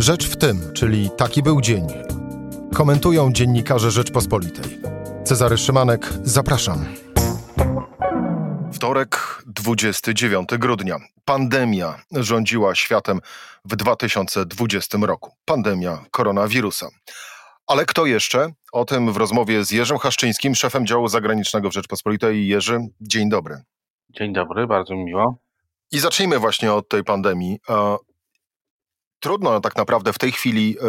Rzecz w tym, czyli taki był dzień. Komentują dziennikarze Rzeczpospolitej. Cezary Szymanek, zapraszam. Wtorek, 29 grudnia. Pandemia rządziła światem w 2020 roku. Pandemia koronawirusa. Ale kto jeszcze? O tym w rozmowie z Jerzym Haszczyńskim, szefem działu zagranicznego w Rzeczpospolitej. Jerzy, dzień dobry. Dzień dobry, bardzo mi miło. I zacznijmy właśnie od tej pandemii. E, trudno tak naprawdę w tej chwili e,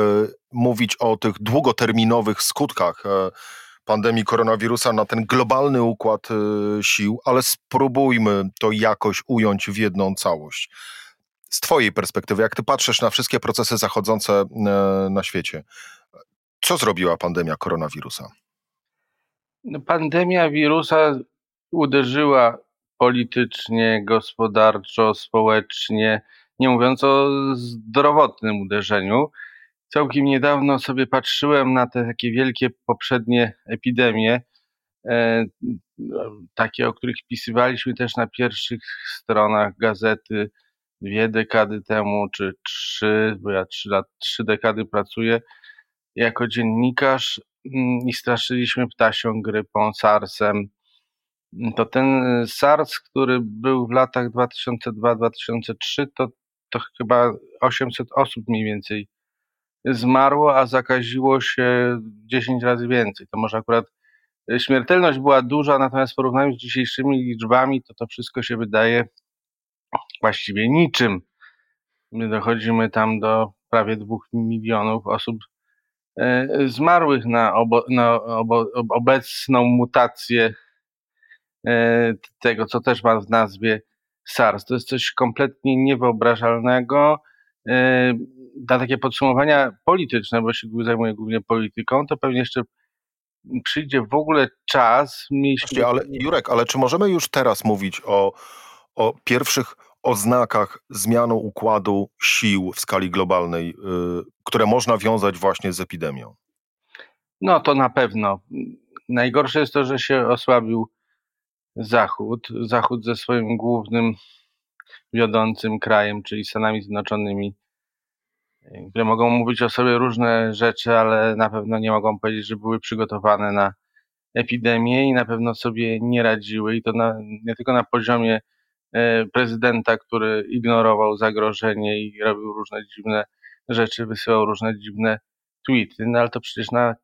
mówić o tych długoterminowych skutkach e, pandemii koronawirusa na ten globalny układ sił, ale spróbujmy to jakoś ująć w jedną całość. Z Twojej perspektywy, jak Ty patrzysz na wszystkie procesy zachodzące na świecie, co zrobiła pandemia koronawirusa? No, pandemia wirusa uderzyła politycznie, gospodarczo, społecznie, nie mówiąc o zdrowotnym uderzeniu. Całkiem niedawno sobie patrzyłem na te takie wielkie poprzednie epidemie, e, takie, o których pisywaliśmy też na pierwszych stronach gazety dwie dekady temu, czy trzy, bo ja trzy, lat, trzy dekady pracuję jako dziennikarz mm, i straszyliśmy ptasią grypą, SARS-em, to ten SARS, który był w latach 2002-2003, to, to chyba 800 osób mniej więcej zmarło, a zakaziło się 10 razy więcej. To może akurat y, śmiertelność była duża, natomiast w porównaniu z dzisiejszymi liczbami, to to wszystko się wydaje właściwie niczym. My dochodzimy tam do prawie dwóch milionów osób y, zmarłych na, obo, na obo, obecną mutację E, tego, co też ma w nazwie SARS. To jest coś kompletnie niewyobrażalnego. E, na takie podsumowania polityczne, bo się zajmuję głównie polityką, to pewnie jeszcze przyjdzie w ogóle czas. Mieliśmy... Ale Jurek, ale czy możemy już teraz mówić o, o pierwszych oznakach zmiany układu sił w skali globalnej, yy, które można wiązać właśnie z epidemią? No to na pewno. Najgorsze jest to, że się osłabił Zachód. Zachód ze swoim głównym wiodącym krajem, czyli Stanami Zjednoczonymi, które mogą mówić o sobie różne rzeczy, ale na pewno nie mogą powiedzieć, że były przygotowane na epidemię i na pewno sobie nie radziły. I to na, nie tylko na poziomie e, prezydenta, który ignorował zagrożenie i robił różne dziwne rzeczy, wysyłał różne dziwne tweety, no ale to przecież na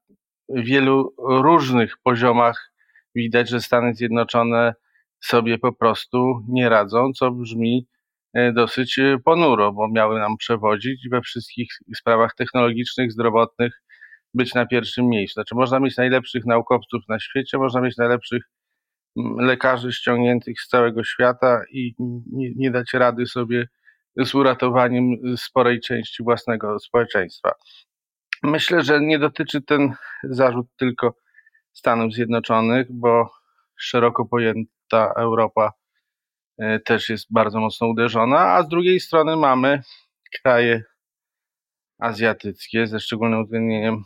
wielu różnych poziomach widać, że Stany Zjednoczone sobie po prostu nie radzą, co brzmi e, dosyć e, ponuro, bo miały nam przewodzić we wszystkich sprawach technologicznych, zdrowotnych, być na pierwszym miejscu. Znaczy, można mieć najlepszych naukowców na świecie, można mieć najlepszych lekarzy ściągniętych z całego świata i nie, nie dać rady sobie z uratowaniem sporej części własnego społeczeństwa. Myślę, że nie dotyczy ten zarzut tylko Stanów Zjednoczonych, bo szeroko pojęta Europa e, też jest bardzo mocno uderzona, a z drugiej strony mamy kraje azjatyckie, ze szczególnym uwzględnieniem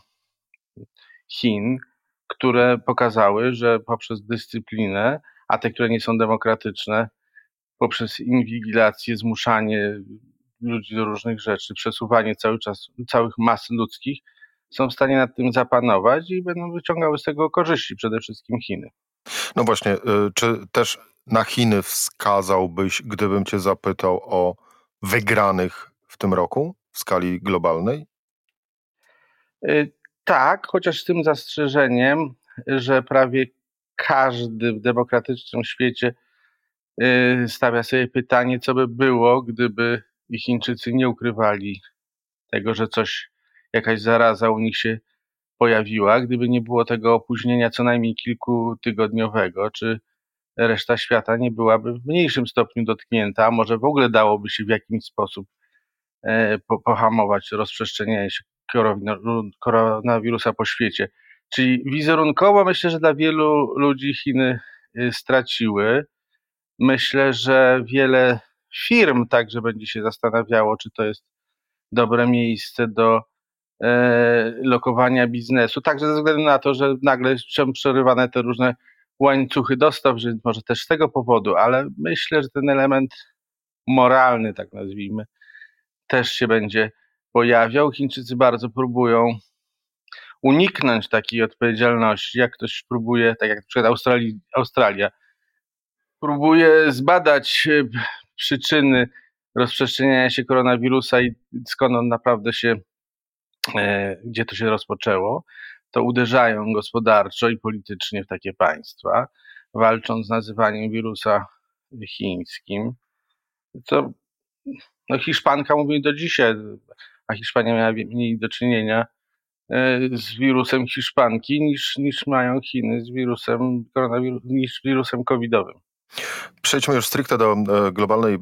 Chin, które pokazały, że poprzez dyscyplinę, a te, które nie są demokratyczne, poprzez inwigilację, zmuszanie ludzi do różnych rzeczy, przesuwanie cały czas całych mas ludzkich, są w stanie nad tym zapanować i będą wyciągały z tego korzyści, przede wszystkim Chiny. No właśnie, y, czy też na Chiny wskazałbyś, gdybym cię zapytał o wygranych w tym roku w skali globalnej? Y, tak, chociaż z tym zastrzeżeniem, że prawie każdy w demokratycznym świecie y, stawia sobie pytanie, co by było, gdyby Chińczycy nie ukrywali tego, że coś jakaś zaraza u nich się pojawiła, gdyby nie było tego opóźnienia co najmniej kilkutygodniowego, czy reszta świata nie byłaby w mniejszym stopniu dotknięta, a może w ogóle dałoby się w jakimś sposób e, pohamować rozprzestrzenianie się koronawirusa po świecie. Czyli wizerunkowo myślę, że dla wielu ludzi Chiny y, straciły. Myślę, że wiele firm także będzie się zastanawiało, czy to jest dobre miejsce do lokowania biznesu, także ze względu na to, że nagle są przerywane te różne łańcuchy dostaw, że może też z tego powodu, ale myślę, że ten element moralny, tak nazwijmy, też się będzie pojawiał. Chińczycy bardzo próbują uniknąć takiej odpowiedzialności, jak ktoś próbuje, tak jak na przykład Australii, Australia, próbuje zbadać e, przyczyny rozprzestrzeniania się koronawirusa i skąd on naprawdę się, e, gdzie to się rozpoczęło, to uderzają gospodarczo i politycznie w takie państwa, walcząc z nazywaniem wirusa chińskim. Co no Hiszpanka mówi do dzisiaj, a Hiszpania miała mniej do czynienia e, z wirusem hiszpanki niż, niż mają Chiny z wirusem koronawirus, niż wirusem covidowym. Przejdźmy już stricte do e, globalnej e,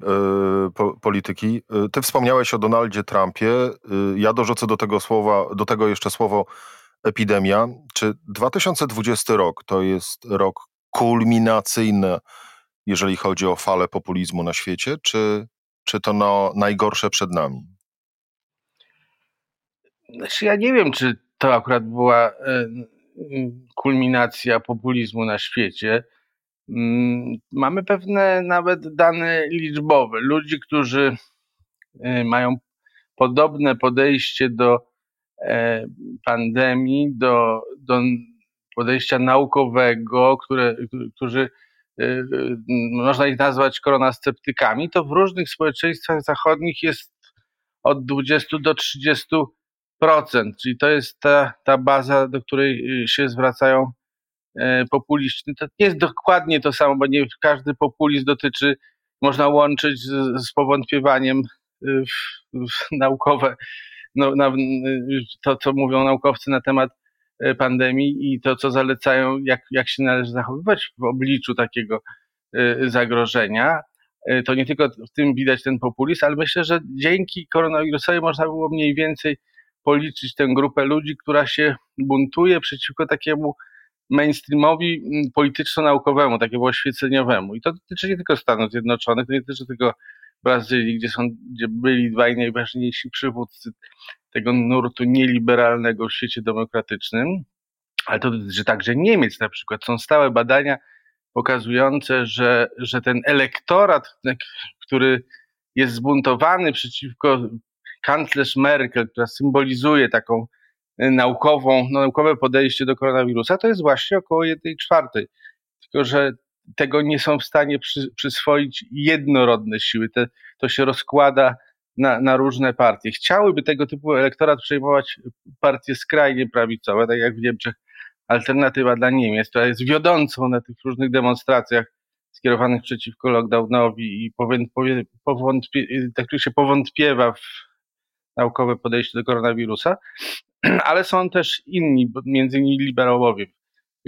po, polityki. E, ty wspomniałeś o Donaldzie Trumpie. E, ja dorzucę do tego słowa, do tego jeszcze słowo epidemia. Czy 2020 rok to jest rok kulminacyjny, jeżeli chodzi o falę populizmu na świecie, czy, czy to no, najgorsze przed nami? Znaczy, ja nie wiem, czy to akurat była e, kulminacja populizmu na świecie. Mm, mamy pewne nawet dane liczbowe. Ludzi, którzy e, mają podobne podejście do e, pandemii, do, do podejścia naukowego, które, którzy e, można ich nazwać koronasceptykami, to w różnych społeczeństwach zachodnich jest od 20 do 30%, czyli to jest ta, ta baza, do której się zwracają E, populiści. To nie jest dokładnie to samo, bo nie każdy populizm dotyczy, można łączyć z, z powątpiewaniem w, w naukowe, no, na, to, co mówią naukowcy na temat e, pandemii i to, co zalecają, jak, jak się należy zachowywać w obliczu takiego e, zagrożenia. To nie tylko w tym widać ten populizm, ale myślę, że dzięki koronawirusowi można było mniej więcej policzyć tę grupę ludzi, która się buntuje przeciwko takiemu mainstreamowi mm, polityczno-naukowemu, takiemu oświeceniowemu. I to dotyczy nie tylko Stanów Zjednoczonych, to nie dotyczy tylko Brazylii, gdzie, są, gdzie byli dwaj najważniejsi przywódcy tego nurtu nieliberalnego w świecie demokratycznym, ale to dotyczy także Niemiec na przykład. Są stałe badania pokazujące, że, że ten elektorat, który jest zbuntowany przeciwko kanclerz Merkel, która symbolizuje taką naukową, no, naukowe podejście do koronawirusa, to jest właśnie około jednej czwartej. Tylko, że tego nie są w stanie przy, przyswoić jednorodne siły. Te, to się rozkłada na, na, różne partie. Chciałyby tego typu elektorat przejmować partie skrajnie prawicowe, tak jak w Niemczech Alternatywa dla Niemiec, która jest wiodącą na tych różnych demonstracjach skierowanych przeciwko lockdownowi i powątpie, powątpie, tak się powątpiewa w naukowe podejście do koronawirusa, ale są też inni, między innymi liberałowie,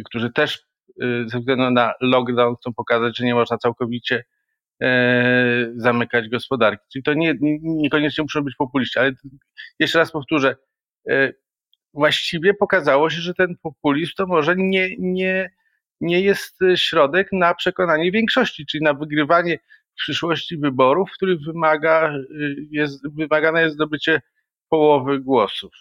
którzy też y, ze względu na lockdown chcą pokazać, że nie można całkowicie e, zamykać gospodarki. Czyli to nie, nie, niekoniecznie muszą być populiści, ale jeszcze raz powtórzę, e, właściwie pokazało się, że ten populizm to może nie, nie, nie jest środek na przekonanie większości, czyli na wygrywanie przyszłości wyborów, w których wymaga, y, jest, wymagane jest zdobycie połowy głosów.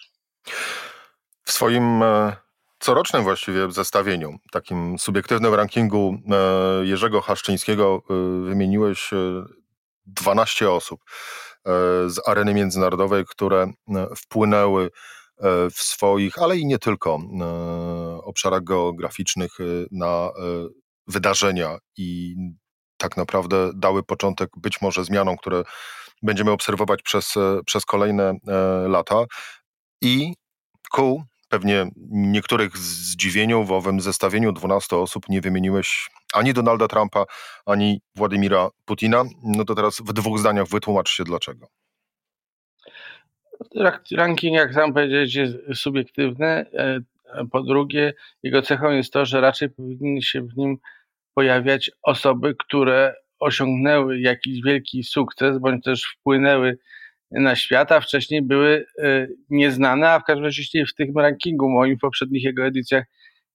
W swoim e, corocznym właściwie zestawieniu, takim subiektywnym rankingu e, Jerzego Haszczyńskiego e, wymieniłeś 12 osób z areny międzynarodowej, które wpłynęły w swoich, ale i nie tylko obszarach geograficznych na wydarzenia i tak naprawdę dały początek być może zmianom, które będziemy obserwować przez, przez kolejne lata. I ku pewnie niektórych zdziwieniu w owym zestawieniu 12 osób nie wymieniłeś ani Donalda Trumpa, ani Władimira Putina. No to teraz w dwóch zdaniach wytłumacz się dlaczego. Ranking, jak sam powiedzieć, jest subiektywny. E, po drugie, jego cechą jest to, że raczej powinny się w nim pojawiać osoby, które osiągnęły jakiś wielki sukces, bądź też wpłynęły na świat, a wcześniej były e, nieznane, a w każdym razie w tym rankingu moim w poprzednich jego edycjach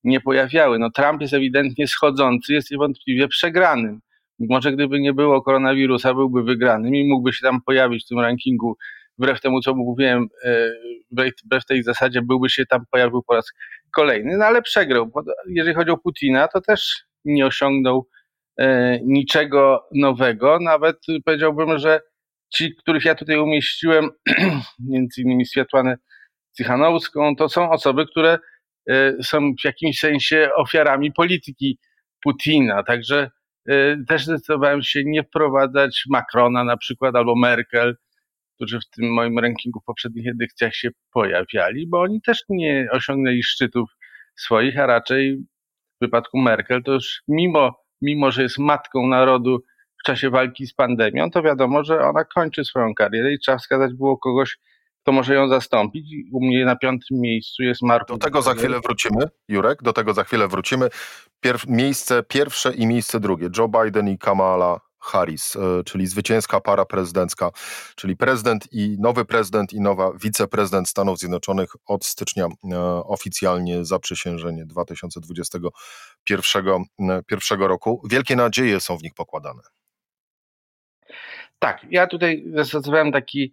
nie pojawiały. No Trump jest ewidentnie schodzący, jest niewątpliwie przegranym. Może gdyby nie było koronawirusa, byłby wygranym i mógłby się tam pojawić w tym rankingu. Wbrew temu, co mówiłem, e, wbrew tej zasadzie byłby się tam pojawił po raz kolejny, no ale przegrał. Jeżeli chodzi o Putina, to też nie osiągnął e, niczego nowego. Nawet powiedziałbym, że ci, których ja tutaj umieściłem, między innymi Światłanę Cychanowską, to są osoby, które są w jakimś sensie ofiarami polityki Putina. Także też zdecydowałem się nie wprowadzać Macrona na przykład albo Merkel, którzy w tym moim rankingu w poprzednich edycjach się pojawiali, bo oni też nie osiągnęli szczytów swoich, a raczej w przypadku Merkel to już mimo, mimo że jest matką narodu w czasie walki z pandemią, to wiadomo, że ona kończy swoją karierę i trzeba wskazać było kogoś, kto może ją zastąpić. U mnie na piątym miejscu jest Mark. Do tego za chwilę wrócimy, Jurek, do tego za chwilę wrócimy. Pierw, miejsce pierwsze i miejsce drugie. Joe Biden i Kamala Harris, e, czyli zwycięska para prezydencka, czyli prezydent i nowy prezydent i nowa wiceprezydent Stanów Zjednoczonych od stycznia e, oficjalnie zaprzysiężenie 2021 pierwszego roku. Wielkie nadzieje są w nich pokładane. Tak, ja tutaj zastosowałem taki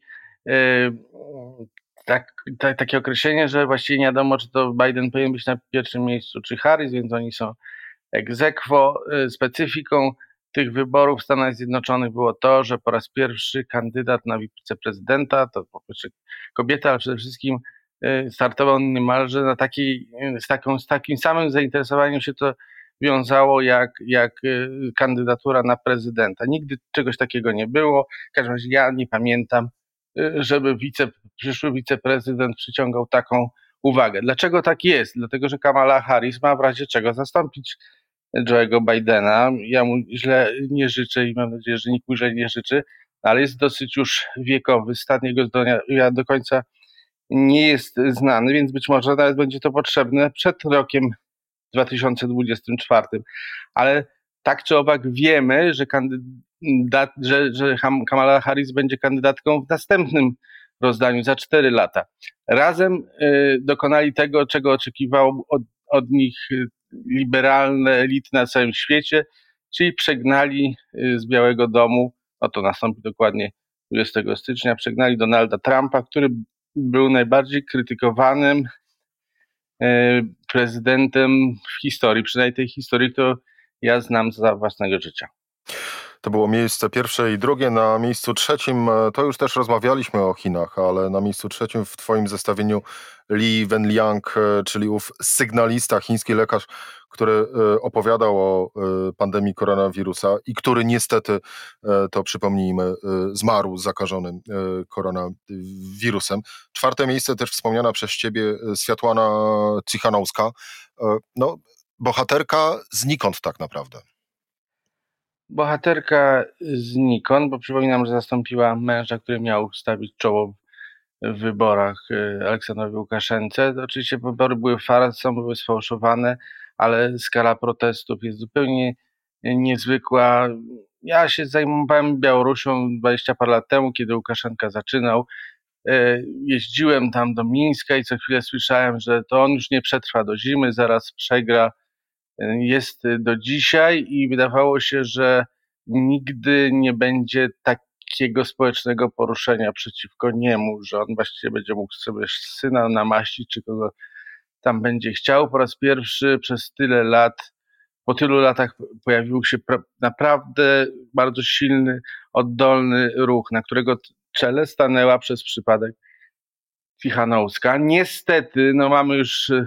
tak, tak, takie określenie, że właściwie nie wiadomo, czy to Biden powinien być na pierwszym miejscu, czy Harris, więc oni są egzekwo. Specyfiką tych wyborów w Stanach Zjednoczonych było to, że po raz pierwszy kandydat na wiceprezydenta, to po pierwsze kobieta, ale przede wszystkim y, startował niemalże na takiej, z, taką, z takim samym zainteresowaniem się to wiązało jak, jak y, kandydatura na prezydenta. Nigdy czegoś takiego nie było. W każdym razie ja nie pamiętam, y, żeby wice, przyszły wiceprezydent przyciągał taką uwagę. Dlaczego tak jest? Dlatego, że Kamala Harris ma w razie czego zastąpić Joe'ego Bidena. Ja mu źle nie życzę i mam nadzieję, że nikt mu źle nie życzy, ale jest dosyć już wiekowy. Stan jego zdrowia do końca nie jest znany, więc być może nawet będzie to potrzebne przed rokiem 2024. Ale tak czy owak wiemy, że, kandydat, że, że Kamala Harris będzie kandydatką w następnym rozdaniu za 4 lata. Razem y, dokonali tego, czego oczekiwał od, od nich liberalne elity na całym świecie, czyli przegnali y, z Białego Domu, no to nastąpi dokładnie 20 stycznia, przegnali Donalda Trumpa, który był najbardziej krytykowanym y, prezydentem w historii, przynajmniej tej historii, którą ja znam za własnego życia. To było miejsce pierwsze i drugie. Na miejscu trzecim, e, to już też rozmawialiśmy o Chinach, ale na miejscu trzecim w Twoim zestawieniu Li Wenliang, e, czyli ów sygnalista, chiński lekarz, który e, opowiadał o pandemii koronawirusa i który niestety, to przypomnijmy, zmarł zakażonym koronawirusem. Czwarte miejsce też wspomniana przez Ciebie Światłana Cichanowska. No, bohaterka znikąd tak naprawdę bohaterka znikąd, bo przypominam, że zastąpiła męża, który miał stawić czoło w wyborach y, Aleksandrowi Łukaszence. Oczywiście wybory były farsą, były sfałszowane, ale skala protestów jest zupełnie niezwykła. Ja się zajmowałem Białorusią 20 parę lat temu, kiedy Łukaszenka zaczynał. Y, jeździłem tam do Mińska i co chwilę słyszałem, że to on już nie przetrwa do zimy, zaraz przegra jest do dzisiaj i wydawało się, że nigdy nie będzie takiego społecznego poruszenia przeciwko niemu, że on właściwie będzie mógł sobie syna namaścić, czy kogo tam będzie chciał. Po raz pierwszy przez tyle lat, po tylu latach pojawił się naprawdę bardzo silny, oddolny ruch, na którego czele stanęła przez przypadek Tichanowska. Niestety, no mamy już e,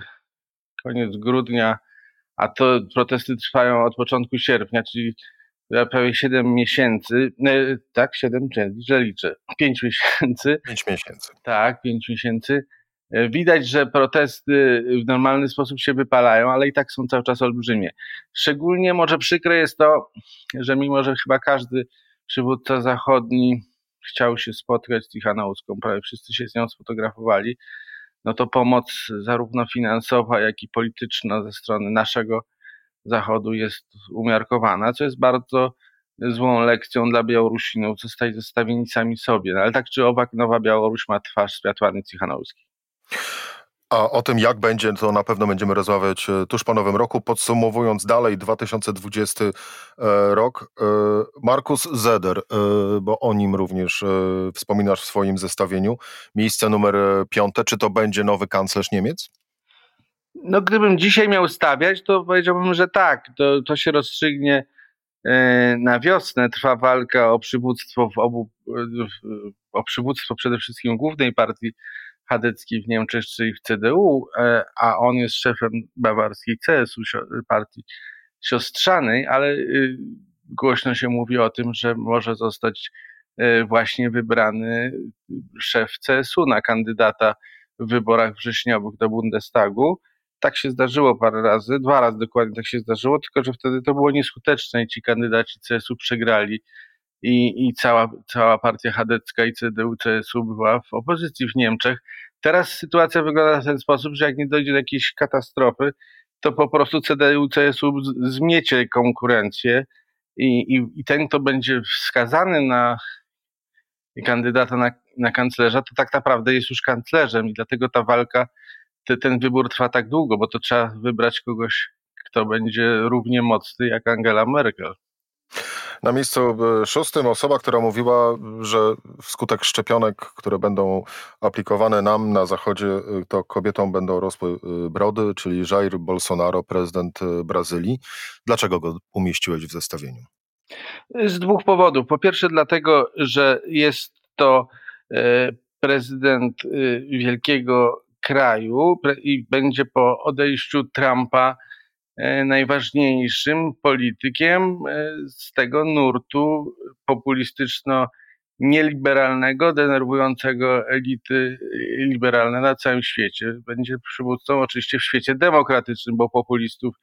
koniec grudnia a to protesty trwają od początku sierpnia, czyli prawie 7 miesięcy, e, tak, 7, źle liczę, 5 miesięcy. 5 miesięcy. Tak, 5 miesięcy. Widać, że protesty w normalny sposób się wypalają, ale i tak są cały czas olbrzymie. Szczególnie może przykre jest to, że mimo, że chyba każdy przywódca zachodni chciał się spotkać z Tichanowską, prawie wszyscy się z nią sfotografowali, no to pomoc zarówno finansowa, jak i polityczna ze strony naszego Zachodu jest umiarkowana, co jest bardzo złą lekcją dla Białorusinów, zostać zostawieni sami sobie. No, ale tak czy owak Nowa Białoruś ma twarz Światłany Cichanowskiej. A o tym, jak będzie, to na pewno będziemy rozmawiać e, tuż po nowym roku. Podsumowując dalej 2020 e, rok, e, Markus Zeder, bo o nim również wspominasz w swoim zestawieniu. Miejsce numer piąte, czy to będzie nowy kanclerz Niemiec? No gdybym dzisiaj miał stawiać, to powiedziałbym, że tak. To, to się rozstrzygnie na wiosnę trwa walka o przywództwo w obu, o przywództwo przede wszystkim głównej partii chadeckiej w Niemczech, czyli w CDU, a on jest szefem bawarskiej CSU, partii siostrzanej, ale y, głośno się mówi o tym, że może zostać y, właśnie wybrany szef CSU na kandydata w wyborach wrześniowych do Bundestagu. Tak się zdarzyło parę razy, dwa razy dokładnie tak się zdarzyło, tylko że wtedy to było nieskuteczne i ci kandydaci CSU przegrali i, i cała, cała partia chadecka i CDU-CSU była w opozycji w Niemczech. Teraz sytuacja wygląda w ten sposób, że jak nie dojdzie do jakiejś katastrofy, to po prostu CDU-CSU zmiecie konkurencję i, i, i ten, kto będzie wskazany na kandydata na, na kanclerza, to tak naprawdę jest już kanclerzem i dlatego ta walka, te, ten wybór trwa tak długo, bo to trzeba wybrać kogoś, kto będzie równie mocny jak Angela Merkel. Na miejscu e, szóstym osoba, która mówiła, że wskutek szczepionek, które będą aplikowane nam na zachodzie, e, to kobietom będą rosły e, brody, czyli Jair Bolsonaro, prezydent Brazylii. Dlaczego go umieściłeś w zestawieniu? Z dwóch powodów. Po pierwsze, dlatego, że jest to prezydent wielkiego kraju i będzie po odejściu Trumpa najważniejszym politykiem e, z tego nurtu populistyczno-nieliberalnego, denerwującego elity liberalne na całym świecie. Będzie przywódcą oczywiście w świecie demokratycznym, bo populistów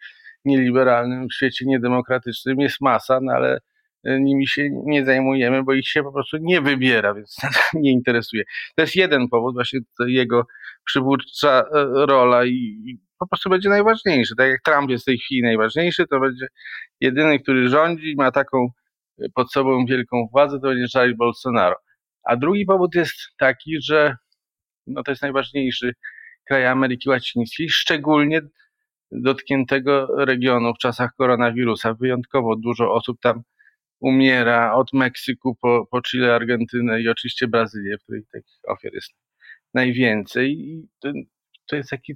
nieliberalnym w świecie niedemokratycznym jest masa, no ale e, nimi się nie zajmujemy, bo ich się po prostu nie wybiera, więc nie interesuje. To jest jeden powód, właśnie jego przywódcza rola i po prostu będzie najważniejszy. Tak jak Trump jest w tej chwili najważniejszy, to będzie jedyny, który rządzi, ma taką e, pod sobą wielką władzę, to będzie Jair Bolsonaro. A drugi powód jest taki, że no to jest najważniejszy kraj Ameryki Łacińskiej, szczególnie dotkniętego regionu w czasach koronawirusa. Wyjątkowo dużo osób tam umiera od Meksyku po, po Chile, Argentynę i oczywiście Brazylię, w której takich ofiar jest najwięcej. I ten, to jest taki,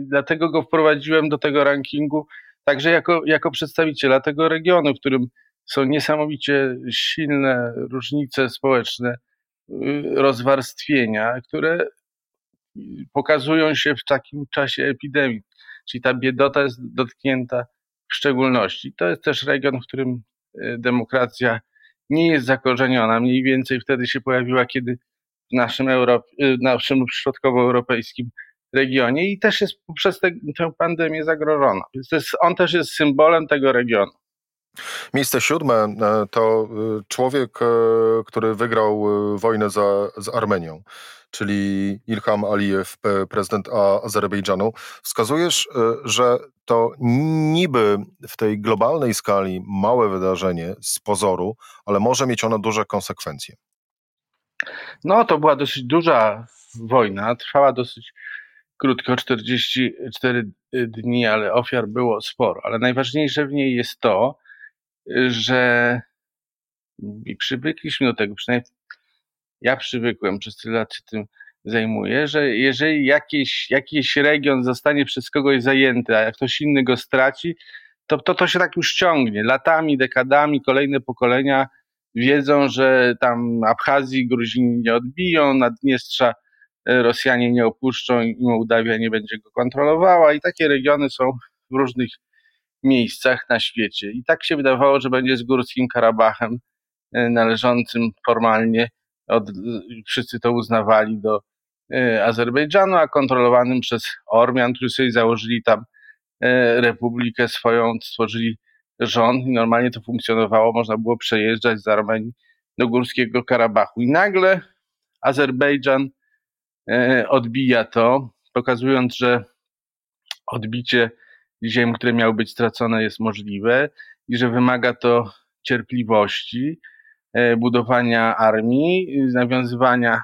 dlatego go wprowadziłem do tego rankingu, także jako, jako przedstawiciela tego regionu, w którym są niesamowicie silne różnice społeczne, y, rozwarstwienia, które pokazują się w takim czasie epidemii. Czyli ta biedota jest dotknięta w szczególności. To jest też region, w którym demokracja nie jest zakorzeniona. Mniej więcej wtedy się pojawiła, kiedy w naszym, y, naszym środkowoeuropejskim regionie i też jest przez te, tę pandemię zagrożona. Więc jest, on też jest symbolem tego regionu. Miejsce siódme e, to e, człowiek, e, który wygrał wojnę za, z Armenią, czyli Ilham Alijew, prezydent Azerbejdżanu. Wskazujesz, że to niby w tej globalnej skali małe wydarzenie z pozoru, ale może mieć ono duże konsekwencje. No, to była dosyć duża wojna, trwała dosyć krótko, 44 dni, ale ofiar było sporo. Ale najważniejsze w niej jest to, że i przywykliśmy do tego, przynajmniej ja przywykłem, przez tyle lat się tym zajmuję, że jeżeli jakiś, jakiś region zostanie przez kogoś zajęty, a ktoś inny go straci, to, to to się tak już ciągnie. Latami, dekadami, kolejne pokolenia wiedzą, że tam Abchazji Gruzini nie odbiją, Naddniestrza E, Rosjanie nie opuszczą i Mołdawia nie będzie go kontrolowała i takie regiony są w różnych miejscach na świecie. I tak się wydawało, że będzie z Górskim Karabachem e, należącym formalnie, od, wszyscy to uznawali do e, Azerbejdżanu, a kontrolowanym przez Ormian, którzy sobie założyli tam republikę swoją, stworzyli rząd i normalnie to funkcjonowało, można było przejeżdżać z Armenii do Górskiego Karabachu. I nagle Azerbejdżan E, odbija to, pokazując, że odbicie ziem, które miały być stracone, jest możliwe i że wymaga to cierpliwości, e, budowania armii, nawiązywania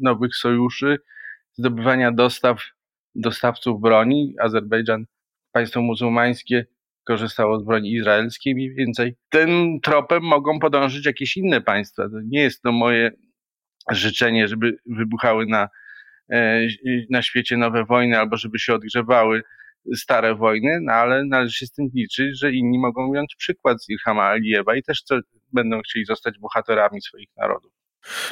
nowych sojuszy, zdobywania dostaw, dostawców broni. Azerbejdżan, państwo muzułmańskie, korzystało z broni izraelskiej mniej więcej. Tym tropem mogą podążyć jakieś inne państwa. To nie jest to moje życzenie, żeby wybuchały na E, na świecie nowe wojny albo żeby się odgrzewały stare wojny, no ale należy się z tym liczyć, że inni mogą wziąć przykład z Ilhama Alijewa i też co, będą chcieli zostać bohaterami swoich narodów.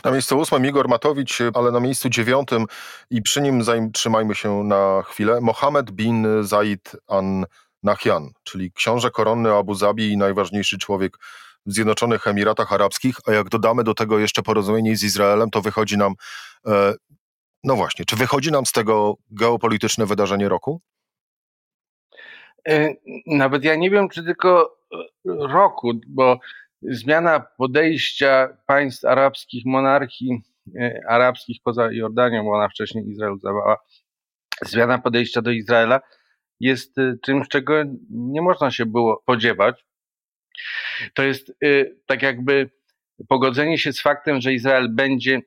Na miejscu ósmym Igor Matowicz, ale na miejscu dziewiątym i przy nim trzymajmy się na chwilę, Mohammed bin Zaid an Nahyan, czyli książę koronny Abu Zabi i najważniejszy człowiek w Zjednoczonych Emiratach Arabskich, a jak dodamy do tego jeszcze porozumienie z Izraelem, to wychodzi nam, e, no właśnie, czy wychodzi nam z tego geopolityczne wydarzenie roku? E, nawet ja nie wiem, czy tylko e, roku, bo zmiana podejścia państw arabskich, monarchii arabskich poza Jordanią, bo ona wcześniej Izrael zdawała, zmiana podejścia do Izraela jest czymś, czego nie można się było spodziewać. To jest tak jakby pogodzenie się z faktem, że Izrael będzie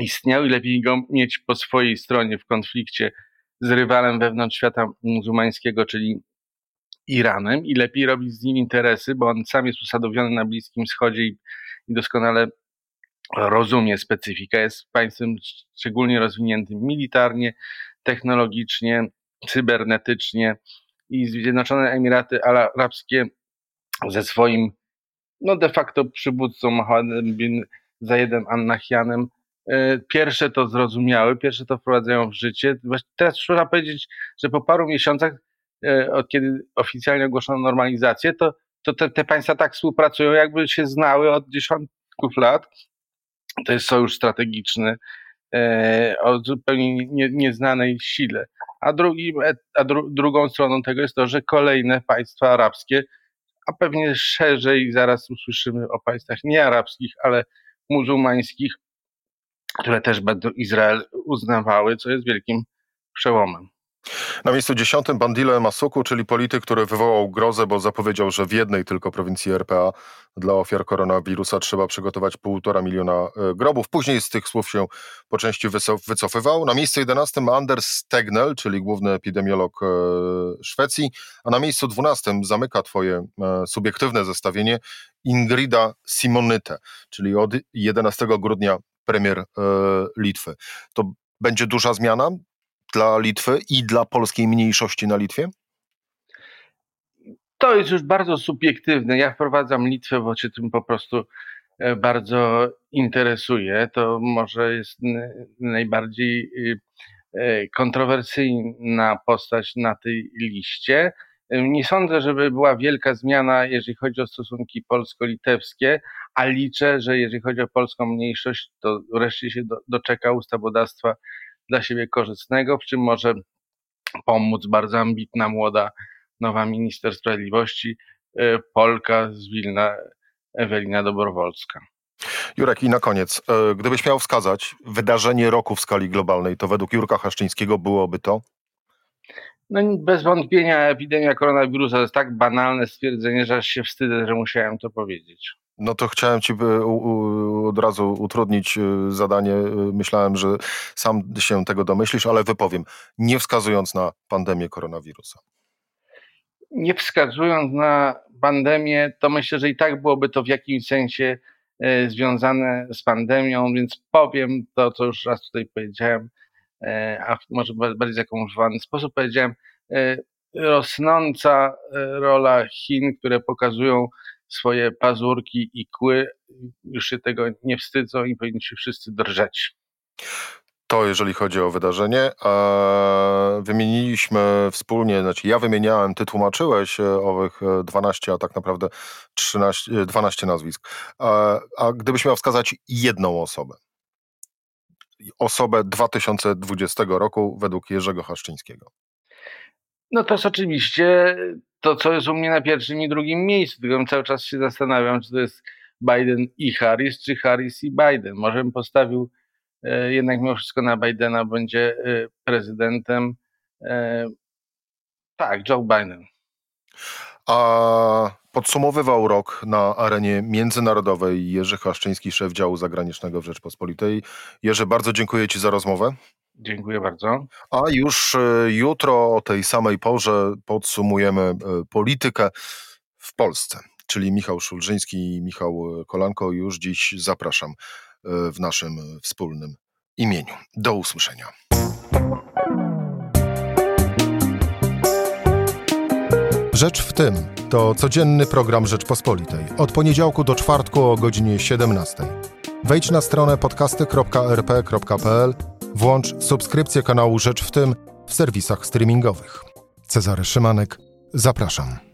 istniał i lepiej go mieć po swojej stronie w konflikcie z rywalem wewnątrz świata muzułmańskiego, czyli Iranem i lepiej robić z nim interesy, bo on sam jest usadowiony na Bliskim Wschodzie i, i doskonale rozumie specyfikę. Jest państwem szczególnie rozwiniętym militarnie, technologicznie, cybernetycznie i Zjednoczone Emiraty Arabskie ze swoim no de facto przywódcą Mohammedem bin Zayedem Annahyanem e, pierwsze to zrozumiały, pierwsze to wprowadzają w życie. Teraz trzeba powiedzieć, że po paru miesiącach, od kiedy oficjalnie ogłoszono normalizację, to, to te, te państwa tak współpracują, jakby się znały od dziesiątków lat. To jest sojusz strategiczny e, o zupełnie nie, nieznanej sile. A, drugi, a dru, drugą stroną tego jest to, że kolejne państwa arabskie a pewnie szerzej zaraz usłyszymy o państwach niearabskich, ale muzułmańskich, które też będą Izrael uznawały, co jest wielkim przełomem. Na miejscu dziesiątym Bandile Masuku, czyli polityk, który wywołał grozę, bo zapowiedział, że w jednej tylko prowincji RPA dla ofiar koronawirusa trzeba przygotować półtora miliona e, grobów. Później z tych słów się po części wycofywał. Na miejscu jedenastym Anders Tegnell, czyli główny epidemiolog e, Szwecji, a na miejscu dwunastym zamyka twoje e, subiektywne zestawienie Ingrida Simonyte, czyli od 11 grudnia premier Litwy. To będzie duża zmiana? Dla Litwy i dla polskiej mniejszości na Litwie? To jest już bardzo subiektywne. Ja wprowadzam Litwę, bo się tym po prostu e, bardzo interesuje. To może jest najbardziej y, e, kontrowersyjna postać na tej liście. Nie sądzę, żeby była wielka zmiana, jeżeli chodzi o stosunki polsko-litewskie, a liczę, że jeżeli chodzi o polską mniejszość, to wreszcie się do, doczeka ustawodawstwa dla siebie korzystnego, w czym może pomóc bardzo ambitna, młoda, nowa minister sprawiedliwości, e, Polka z Wilna, Ewelina Dobrowolska. Jurek, i na koniec, e, gdybyś miał wskazać wydarzenie roku w skali globalnej, to według Jurka Haszczyńskiego byłoby to? No bez wątpienia epidemia koronawirusa to jest tak banalne stwierdzenie, że aż się wstydzę, że musiałem to powiedzieć. No to chciałem ci od razu utrudnić y, zadanie. Y, myślałem, że sam się tego domyślisz, ale wypowiem, nie wskazując na pandemię koronawirusa. Nie wskazując na pandemię, to myślę, że i tak byłoby to w jakimś sensie e, związane z pandemią, więc powiem to, co już raz tutaj powiedziałem, e, a może bardziej zakomunikowany sposób powiedziałem. E, rosnąca rola Chin, które pokazują swoje pazurki i kły, już się tego nie wstydzą i powinni się wszyscy drżeć. To jeżeli chodzi o wydarzenie. Wymieniliśmy wspólnie, znaczy ja wymieniałem, ty tłumaczyłeś e, owych 12, e, a tak naprawdę 13, 12 e, nazwisk. A gdybyś miał wskazać jedną osobę, osobę 2020 roku według Jerzego Haszczyńskiego. No to jest oczywiście to, co jest u mnie na pierwszym i drugim miejscu. Tylko cały czas się zastanawiam, czy to jest Biden i Harris, czy Harris i Biden. Może bym postawił e, jednak mimo wszystko na Bidena, będzie e, prezydentem. E, tak, Joe Biden. A podsumowywał rok na arenie międzynarodowej Jerzy Haszczyński, szef działu zagranicznego w Rzeczpospolitej. Jerzy, bardzo dziękuję Ci za rozmowę. Dziękuję bardzo. A już e, jutro o tej samej porze podsumujemy e, politykę w Polsce. Czyli Michał Szulżyński i Michał Kolanko. Już dziś zapraszam e, w naszym wspólnym imieniu. Do usłyszenia. Rzecz w tym to codzienny program Rzeczpospolitej. Od poniedziałku do czwartku o godzinie 17. Wejdź na stronę podcasty.rp.pl, włącz subskrypcję kanału Rzecz w tym w serwisach streamingowych. Cezary Szymanek, zapraszam.